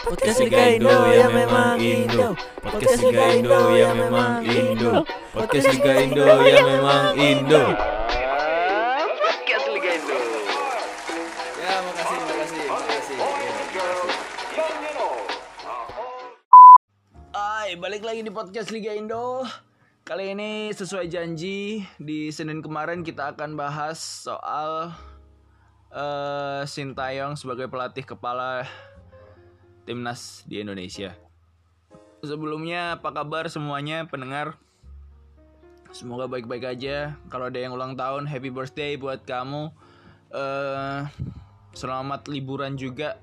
Podcast Liga Indo ya memang Indo. Podcast Liga Indo ya memang Indo. Podcast Liga Indo ya memang Indo. Podcast Liga Indo. Ya makasih makasih makasih. Hai, balik lagi di podcast Liga Indo. Kali ini sesuai janji di Senin kemarin kita akan bahas soal eh Sintayong sebagai pelatih kepala timnas di Indonesia. Sebelumnya apa kabar semuanya pendengar? Semoga baik-baik aja. Kalau ada yang ulang tahun, happy birthday buat kamu. eh selamat liburan juga.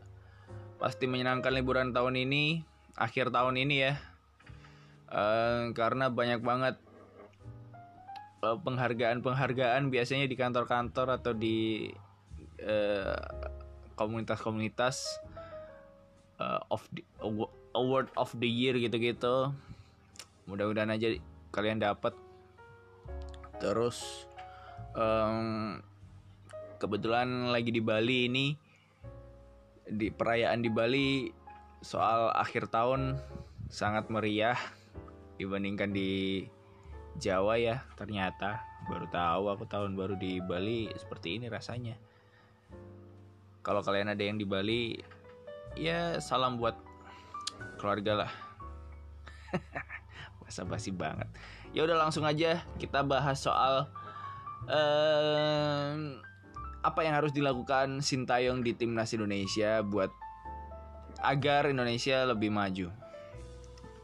Pasti menyenangkan liburan tahun ini, akhir tahun ini ya. Eh, karena banyak banget eh, penghargaan-penghargaan biasanya di kantor-kantor atau di komunitas-komunitas eh, of the, award of the year gitu-gitu. Mudah-mudahan aja kalian dapat. Terus em, kebetulan lagi di Bali ini di perayaan di Bali soal akhir tahun sangat meriah dibandingkan di Jawa ya ternyata baru tahu aku tahun baru di Bali seperti ini rasanya kalau kalian ada yang di Bali ya salam buat keluarga lah. Basa basi banget. Ya udah langsung aja kita bahas soal apa yang harus dilakukan Sintayong di timnas Indonesia buat agar Indonesia lebih maju.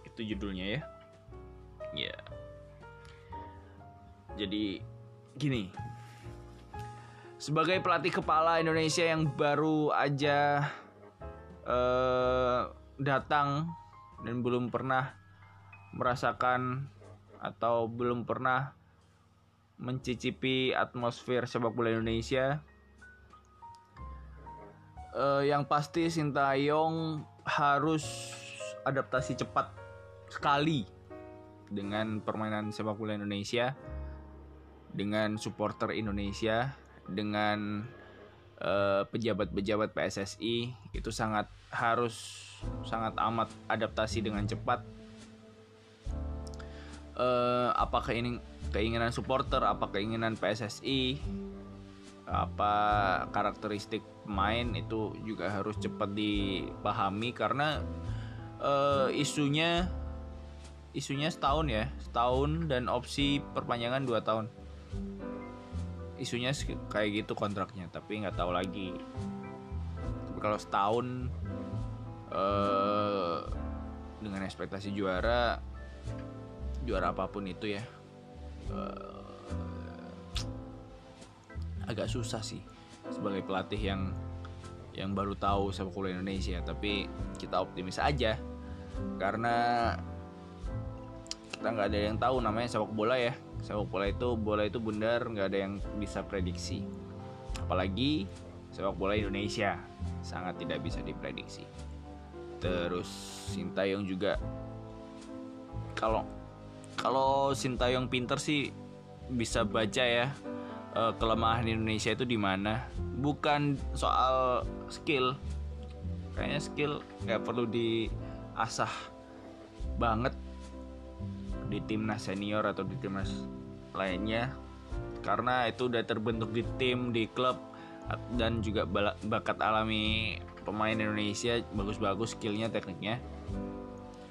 Itu judulnya ya? Ya. Jadi gini. Sebagai pelatih kepala Indonesia yang baru aja eh, datang dan belum pernah merasakan atau belum pernah mencicipi atmosfer sepak bola Indonesia. Eh, yang pasti Sintayong harus adaptasi cepat sekali dengan permainan sepak bola Indonesia dengan supporter Indonesia dengan eh, pejabat-pejabat PSSI itu sangat harus sangat amat adaptasi dengan cepat. Eh, apa keinginan keinginan supporter apa keinginan PSSI apa karakteristik pemain itu juga harus cepat dipahami karena eh, isunya isunya setahun ya setahun dan opsi perpanjangan dua tahun isunya kayak gitu kontraknya tapi nggak tahu lagi. Tapi kalau setahun eh, dengan ekspektasi juara juara apa pun itu ya eh, agak susah sih sebagai pelatih yang yang baru tahu sepak bola Indonesia. Tapi kita optimis aja karena kita nggak ada yang tahu namanya sepak bola ya sepak bola itu bola itu bundar nggak ada yang bisa prediksi. Apalagi sepak bola Indonesia sangat tidak bisa diprediksi. Terus Sintayong juga. Kalau kalau Sintayong pinter sih bisa baca ya eh, kelemahan Indonesia itu di mana. Bukan soal skill. Kayaknya skill nggak perlu diasah banget di timnas senior atau di timnas lainnya. Karena itu udah terbentuk di tim di klub dan juga bakat alami pemain Indonesia bagus-bagus skillnya tekniknya.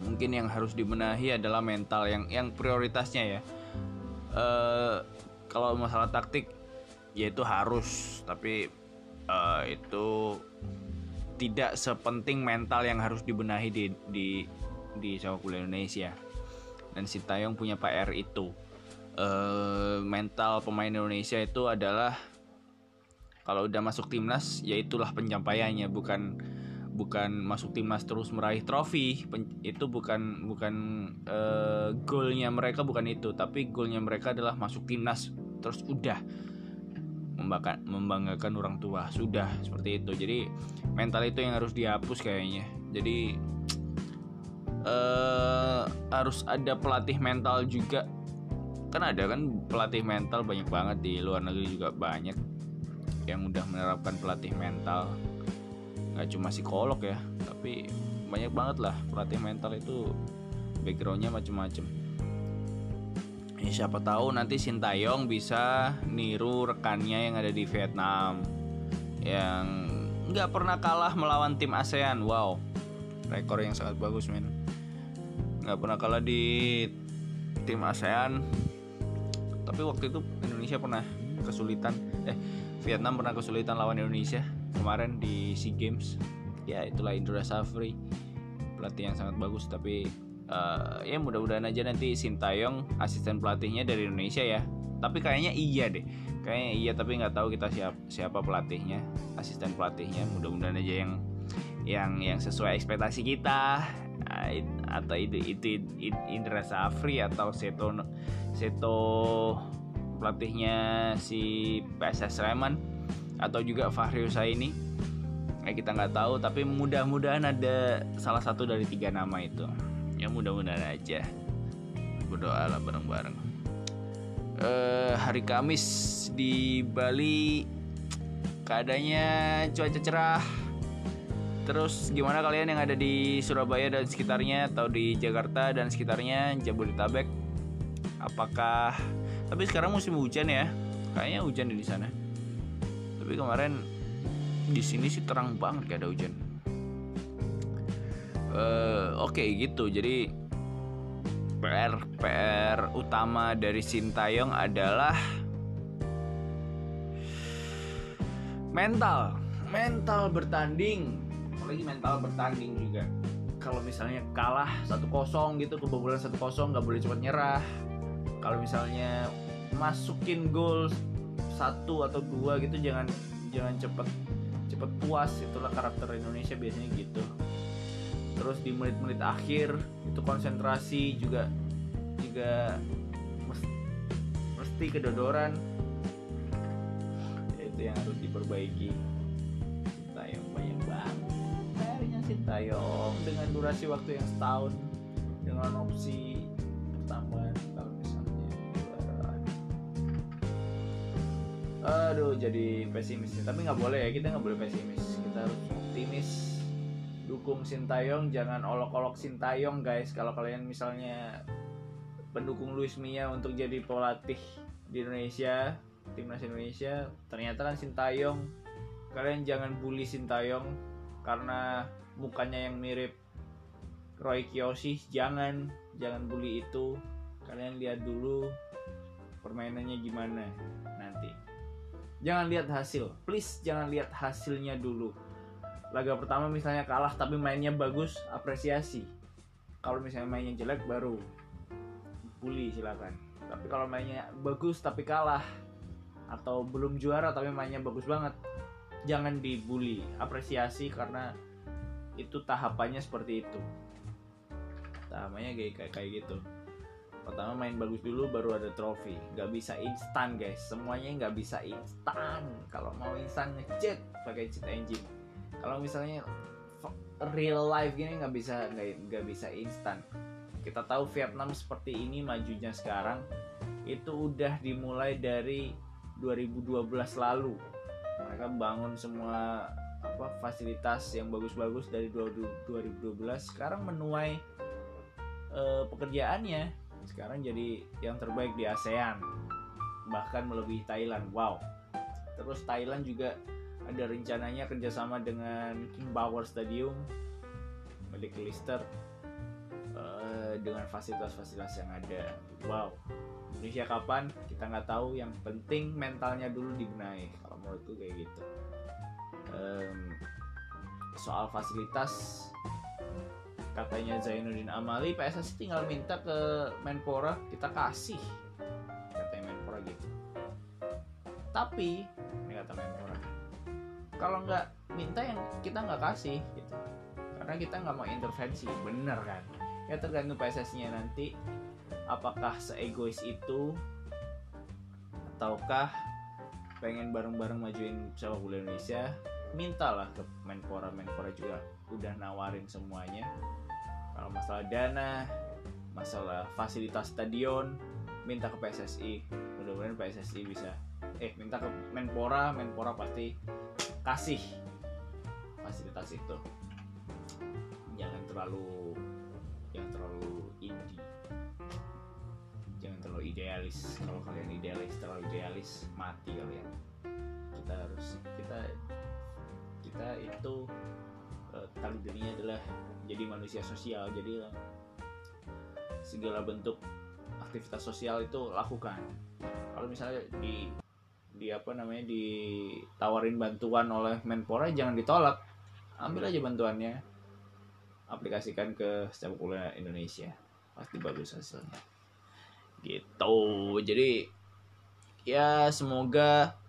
Mungkin yang harus dibenahi adalah mental yang yang prioritasnya ya. Eh, kalau masalah taktik ya itu harus. Tapi eh, itu tidak sepenting mental yang harus dibenahi di di di sepak bola Indonesia dan Sintayong punya PR itu. Eh, mental pemain Indonesia itu adalah kalau udah masuk timnas ya itulah pencapaiannya. Bukan bukan masuk timnas terus meraih trofi. Pen- itu bukan bukan eh, goalnya mereka bukan itu. Tapi goalnya mereka adalah masuk timnas. Terus udah membanggakan membanggakan orang tua. Sudah seperti itu. Jadi mental itu yang harus dihapus kayaknya. Jadi eh harus ada pelatih mental juga. Kan ada kan pelatih mental banyak banget di luar negeri juga banyak yang udah menerapkan pelatih mental. Nggak cuma psikolog ya tapi banyak banget lah pelatih mental itu backgroundnya macem-macem. Ya, siapa tahu nanti Sintayong bisa niru rekannya yang ada di Vietnam yang nggak pernah kalah melawan tim ASEAN. Wow rekor yang sangat bagus men nggak pernah kalah di tim ASEAN. Tapi waktu itu Indonesia pernah kesulitan. Eh Vietnam pernah kesulitan lawan Indonesia kemarin di SEA Games. Ya itulah Indra Safri. Pelatih yang sangat bagus tapi uh, ya mudah-mudahan aja nanti Sintayong asisten pelatihnya dari Indonesia ya. Tapi kayaknya iya deh. Kayaknya iya tapi nggak tahu kita siapa siapa pelatihnya asisten pelatihnya. Mudah-mudahan aja yang yang yang sesuai ekspektasi kita. Nah, atau itu itu, Indra Safri atau Seto Seto pelatihnya si PSS Sleman atau juga Fahri Husaini. Eh kita nggak tahu tapi mudah-mudahan ada salah satu dari tiga nama itu. Ya mudah-mudahan aja. Berdoa lah bareng-bareng. Uh, hari Kamis di Bali keadaannya cuaca cerah Terus gimana kalian yang ada di Surabaya dan sekitarnya atau di Jakarta dan sekitarnya Jabodetabek? Apakah tapi sekarang musim hujan ya? Kayaknya hujan di sana. Tapi kemarin di sini sih terang banget gak ada hujan. Uh, Oke okay, gitu. Jadi PR PR utama dari Sintayong adalah mental mental bertanding apalagi mental bertanding juga. Kalau misalnya kalah satu kosong gitu kebobolan satu kosong nggak boleh cepat nyerah. Kalau misalnya masukin gol satu atau dua gitu jangan jangan cepet cepet puas. Itulah karakter Indonesia biasanya gitu. Terus di menit-menit akhir itu konsentrasi juga juga mesti, mesti kedodoran. Itu yang harus diperbaiki Sintayong dengan durasi waktu yang setahun dengan opsi pertambahan kalau misalnya aduh jadi pesimis tapi nggak boleh ya kita nggak boleh pesimis. Kita harus optimis. Dukung Sintayong jangan olok-olok Sintayong guys. Kalau kalian misalnya pendukung Luis Mia untuk jadi pelatih di Indonesia timnas Indonesia ternyata kan Sintayong kalian jangan bully Sintayong karena mukanya yang mirip Roy Kiyoshi jangan jangan bully itu. Kalian lihat dulu permainannya gimana nanti. Jangan lihat hasil. Please jangan lihat hasilnya dulu. Laga pertama misalnya kalah tapi mainnya bagus apresiasi. Kalau misalnya mainnya jelek baru bully silakan. Tapi kalau mainnya bagus tapi kalah atau belum juara tapi mainnya bagus banget jangan dibully. Apresiasi karena itu tahapannya seperti itu. Tahapannya kayak kayak, gitu. Pertama main bagus dulu baru ada trofi. Nggak bisa instan guys. Semuanya nggak bisa instan. Kalau mau instan ngechat pakai cheat engine. Kalau misalnya real life gini nggak bisa nggak bisa instan. Kita tahu Vietnam seperti ini majunya sekarang. Itu udah dimulai dari 2012 lalu. Mereka bangun semua apa fasilitas yang bagus-bagus dari 2012 sekarang menuai uh, pekerjaannya sekarang jadi yang terbaik di ASEAN bahkan melebihi Thailand wow terus Thailand juga ada rencananya kerjasama dengan King Power Stadium milik Leicester uh, dengan fasilitas-fasilitas yang ada. Wow, Indonesia kapan? Kita nggak tahu. Yang penting mentalnya dulu dibenahi. Kalau menurutku kayak gitu. Um, soal fasilitas katanya Zainuddin Amali PSSI tinggal minta ke Menpora kita kasih katanya Menpora gitu. Tapi ini kata Menpora kalau nggak minta yang kita nggak kasih gitu. Karena kita nggak mau intervensi bener kan? Ya tergantung PSSI-nya nanti apakah seegois itu ataukah pengen bareng-bareng majuin sepak bola Indonesia mintalah ke Menpora Menpora juga. Udah nawarin semuanya. Kalau masalah dana masalah fasilitas stadion minta ke PSSI mudah-mudahan PSSI bisa. Eh minta ke Menpora Menpora pasti kasih fasilitas itu. Jangan terlalu yang terlalu indie. Jangan terlalu idealis. Kalau kalian idealis terlalu idealis mati kalian. Kita harus kita kita itu uh, takdirnya adalah jadi manusia sosial. Jadi segala bentuk aktivitas sosial itu lakukan. Kalau misalnya di di apa namanya ditawarin bantuan oleh Menpora jangan ditolak. Ambil aja bantuannya. Aplikasikan ke sepak bola Indonesia. Pasti bagus hasilnya. Gitu. Jadi ya semoga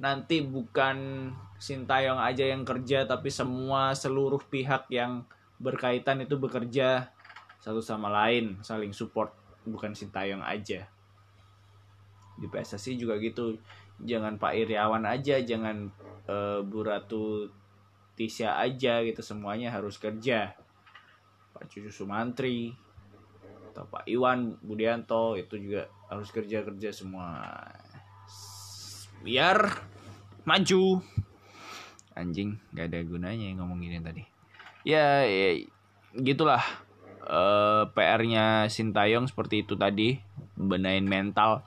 nanti bukan Sintayong aja yang kerja tapi semua seluruh pihak yang berkaitan itu bekerja satu sama lain saling support bukan Sintayong aja. Di PSSI juga gitu. Jangan Pak Iriawan aja jangan uh, Bu Ratu Tisha aja gitu. Semuanya harus kerja. Pak Cucu Sumantri atau Pak Iwan Budianto itu juga harus kerja kerja semua biar maju. Anjing gak ada gunanya ngomong gini tadi. Ya, ya gitulah. Uh, eh, PR-nya Sintayong seperti itu tadi benain mental.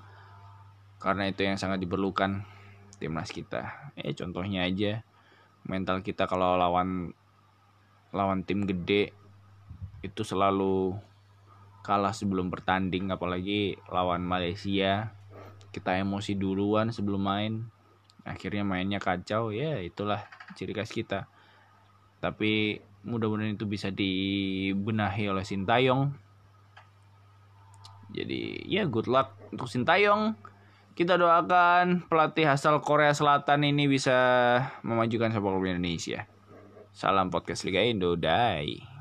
Karena itu yang sangat diperlukan timnas kita. Eh contohnya aja mental kita kalau lawan lawan tim gede itu selalu kalah sebelum bertanding. Apalagi lawan Malaysia kita emosi duluan sebelum main. Akhirnya mainnya kacau ya itulah ciri khas kita. Tapi mudah-mudahan itu bisa dibenahi oleh Sintayong. Jadi ya good luck untuk Sintayong. Kita doakan pelatih asal Korea Selatan ini bisa memajukan sepak bola Indonesia. Salam podcast Liga Indo dai